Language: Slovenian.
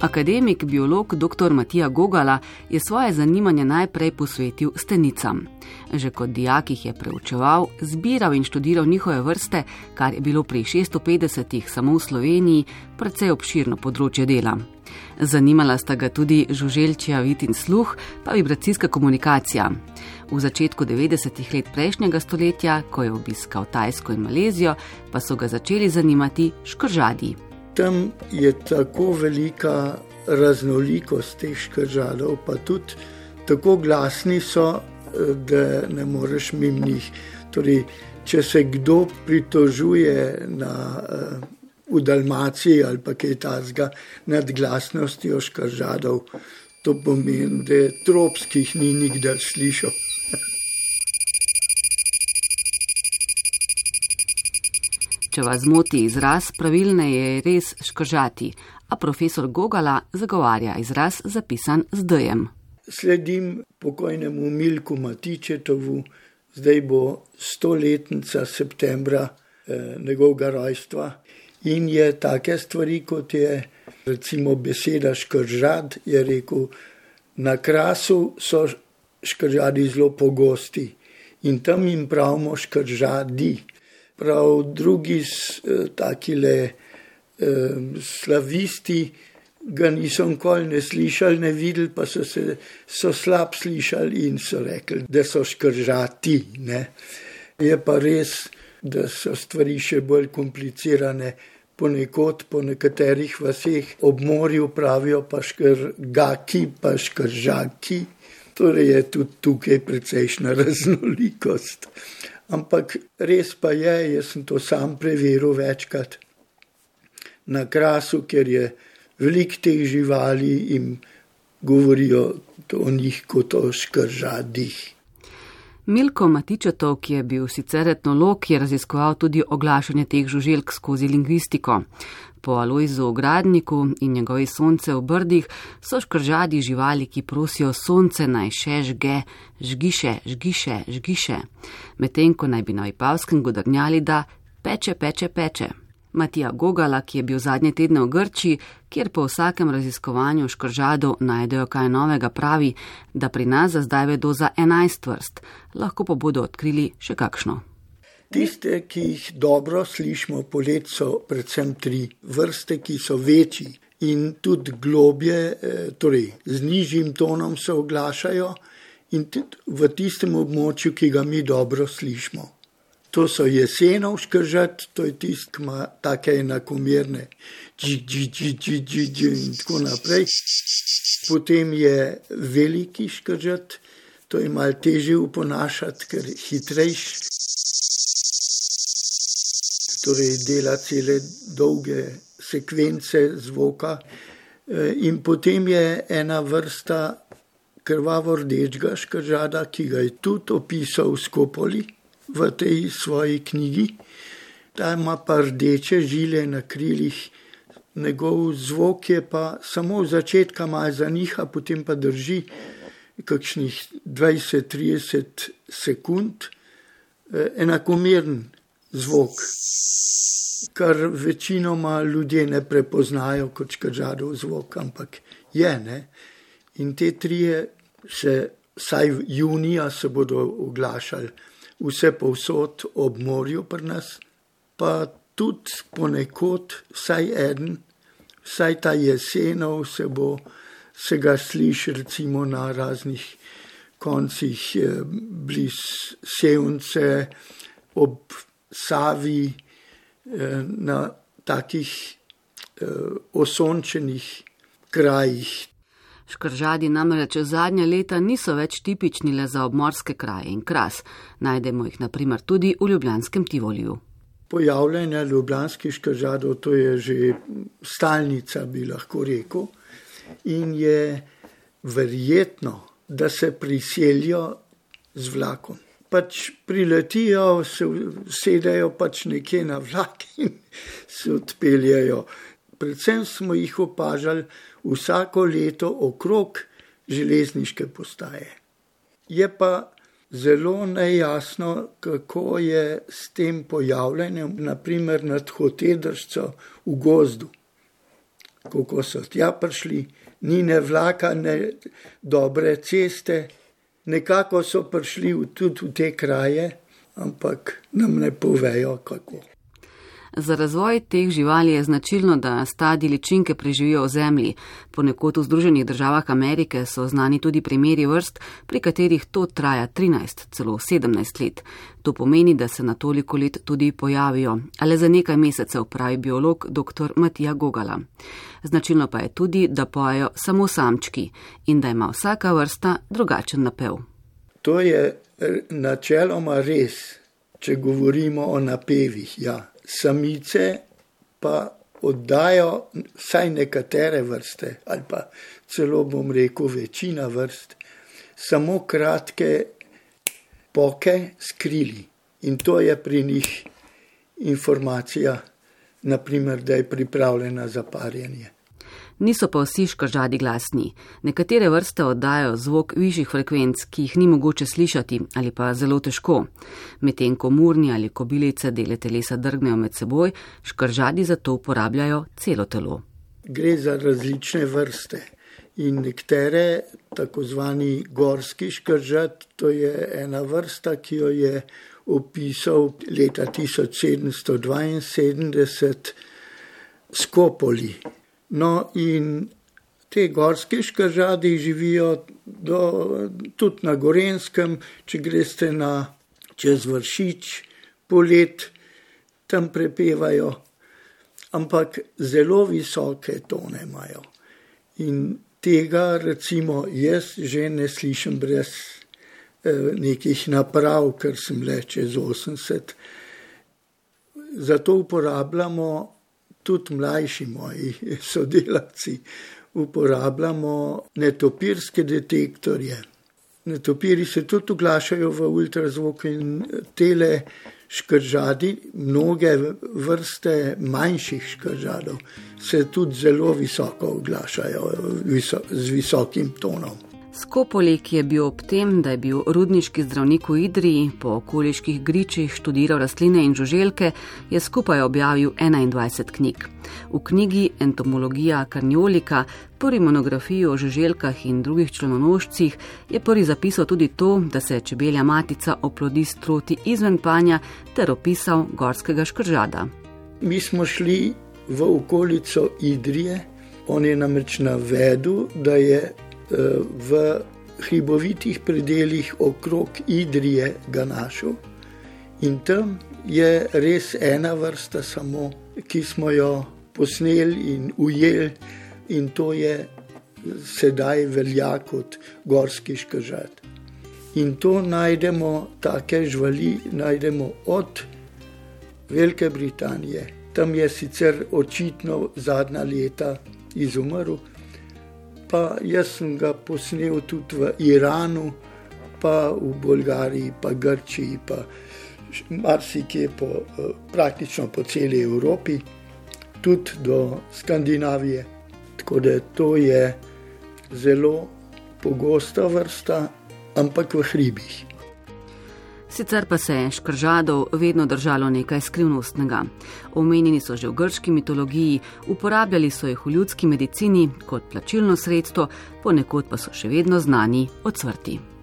Akademik, biolog dr. Matija Gogala je svoje zanimanje najprej posvetil stenicam. Že kot dijak jih je preučeval, zbiral in študiral njihove vrste, kar je bilo pri 650-ih samo v Sloveniji precej obširno področje dela. Zanimala sta ga tudi žuželčija vid in sluh, pa vibracijska komunikacija. V začetku 90-ih let prejšnjega stoletja, ko je obiskal Tajsko in Malezijo, pa so ga začeli zanimati škržadi. Tam je tako velika raznolikost teh škržadov, pa tudi tako glasni so, da ne moreš mimo njih. Torej, če se kdo pritožuje na v Dalmaciji ali pa kaj tasga nad glasnostjo škaržadov. To pomeni, da tropskih ni nikdar slišal. Če vas moti izraz, pravilne je res škržati, a profesor Gogala zagovarja izraz zapisan z D-jem. Sledim pokojnemu Milku Matičetovu, zdaj bo stoletnica septembra eh, njegovega rojstva. In je take stvari, kot je recimo beseda škržad, je rekel, na krasu so škržadi zelo pogosti in tam jim pravimo škržadi. Prav drugi eh, takile slavisti ga niso nikoli ne slišali, ne videli, pa so se so slab slišali in so rekli, da so škržati. Ne. Je pa res, da so stvari še bolj komplicirane. Ponekod po nekaterih vaseh ob morju pravijo pa škrgaki, pa škržaki. Torej je tudi tukaj precejšna raznolikost. Ampak res pa je, jaz sem to sam preveril večkrat na krasu, ker je veliko teh živali in govorijo o njih kot o škržadih. Milko Matičetov, ki je bil sicer etnolog, je raziskoval tudi oglašanje teh žuželk skozi lingvistiko. Po Alojzu ogradniku in njegovi sonce v brdih so škržadi živali, ki prosijo sonce naj še žge, žgiše, žgiše, žgiše, medtem ko naj bi na Ipavskem godrnjali, da peče, peče, peče. Matija Gogala, ki je bil zadnje tedne v Grči, kjer po vsakem raziskovanju škržadov najdejo kaj novega, pravi, da pri nas za zdaj vedo za 11 vrst, lahko pa bodo odkrili še kakšno. Tiste, ki jih dobro slišimo po letu, so predvsem tri vrste, ki so večji in tudi globje, eh, torej z nižjim tonom se oglašajo in tudi v tistem območju, ki ga mi dobro slišimo. To so jesenovške žet, to je tisti, ki ima enakomerne, tako. Torej, dela cele dolge sekvence zvoka. E, in potem je ena vrsta krvavo rdečega škržada, ki ga je tudi opisal Skopoli v tej svoji knjigi. Ta ima pa rdeče žile na krilih, njegov zvok je pa samo v začetku malo zaniha, potem pa drži kakšnih 20-30 sekund, eh, enakomeren zvok, kar večinoma ljudje ne prepoznajo kot škržadov zvok, ampak je. Ne? In te trije se, saj junija, se bodo oglašali vse povsod ob morju pri nas, pa tudi ponekod, vsaj en, vsaj ta jesenov se bo, se ga sliši recimo na raznih koncih eh, bliz Sevnice, ob Savi, eh, na takih eh, osončenih krajih. Škržadi namreč zadnja leta niso več tipični le za obmorske kraje in kras, najdemo jih naprimer tudi v Ljubljanskem Tivoliju. Pojavljanje ljubljanskih škržadov to je že stalnica, bi lahko rekel, in je verjetno, da se priselijo z vlakom. Pač priletijo, se sedajo pač nekje na vlak in se odpeljajo. Predvsem smo jih opažali vsako leto okrog železniške postaje. Je pa zelo nejasno, kako je s tem pojavljanjem, naprimer nad hotedršco v gozdu. kako so tja prišli, ni ne vlaka, ne dobre ceste. Nekako so prišli tudi v te kraje, ampak nam ne povejo kako. Za razvoj teh živali je značilno, da stadi ličinke preživijo v zemlji. Ponekod v Združenih državah Amerike so znani tudi primeri vrst, pri katerih to traja 13, celo 17 let. To pomeni, da se na toliko let tudi pojavijo, ale za nekaj mesecev, pravi biolog dr. Matija Gogala. Značilno pa je tudi, da pojejo samo samčki in da ima vsaka vrsta drugačen napev. To je načeloma res, če govorimo o napevih. Ja samice pa oddajo vsaj nekatere vrste, ali pa celo bom rekel večina vrst, samo kratke poke skrili. In to je pri njih informacija, naprimer, da je pripravljena za parjenje niso pa vsi škržadi glasni. Nekatere vrste oddajo zvok višjih frekvenc, ki jih ni mogoče slišati ali pa zelo težko. Medtem ko murni ali kobilice dele telesa drgnejo med seboj, škržadi za to uporabljajo celo telo. Gre za različne vrste. In nekatere, tako zvani gorski škržat, to je ena vrsta, ki jo je opisal leta 1772 Skopoli. No, in te gorske škažadi živijo do, tudi na Gorenskem, če greste na čez vršič, polet, tam prepevajo, ampak zelo visoke tone imajo. In tega, recimo, jaz že ne slišim brez eh, nekih naprav, ker sem le čez 80. Zato uporabljamo tudi mlajši moji sodelavci uporabljamo netopirske detektorje. Netopiri se tudi oglašajo v ultrazvok in tele škržadi, mnoge vrste manjših škržadov se tudi zelo visoko oglašajo viso, z visokim tonom. Skopoli, ki je bil ob tem, da je bil rudniški zdravnik v Idriji, po okoliških gričih študiral rastline in žuželke, je skupaj objavil 21 knjig. V knjigi Entomologija karniolika, prvi monografiji o žuželkah in drugih členonožcih, je prvi zapisal tudi to, da se čebelja matica oplodi stroti izven panja ter opisal gorskega škržada. Mi smo šli v okolico Idrije, on je namreč navedel, da je v hribovitih predeljih okrog Idrije ga našel. In tam je res ena vrsta, samo, ki smo jo posneli in ujeli, in to je sedaj velja kot gorski škržat. In to najdemo, take živali najdemo od Velike Britanije. Tam je sicer očitno zadnja leta izumrl, pa jaz sem ga posnel tudi v Iranu, pa v Bolgariji, pa Grčiji, pa marsikje po, eh, praktično po celi Evropi, tudi do Skandinavije. Tako da to je zelo pogosta vrsta, ampak v hribih. Sicer pa se je škržadov vedno držalo nekaj skrivnostnega. Omenjeni so že v grški mitologiji, uporabljali so jih v ljudski medicini kot plačilno sredstvo, ponekod pa so še vedno znani od smrti.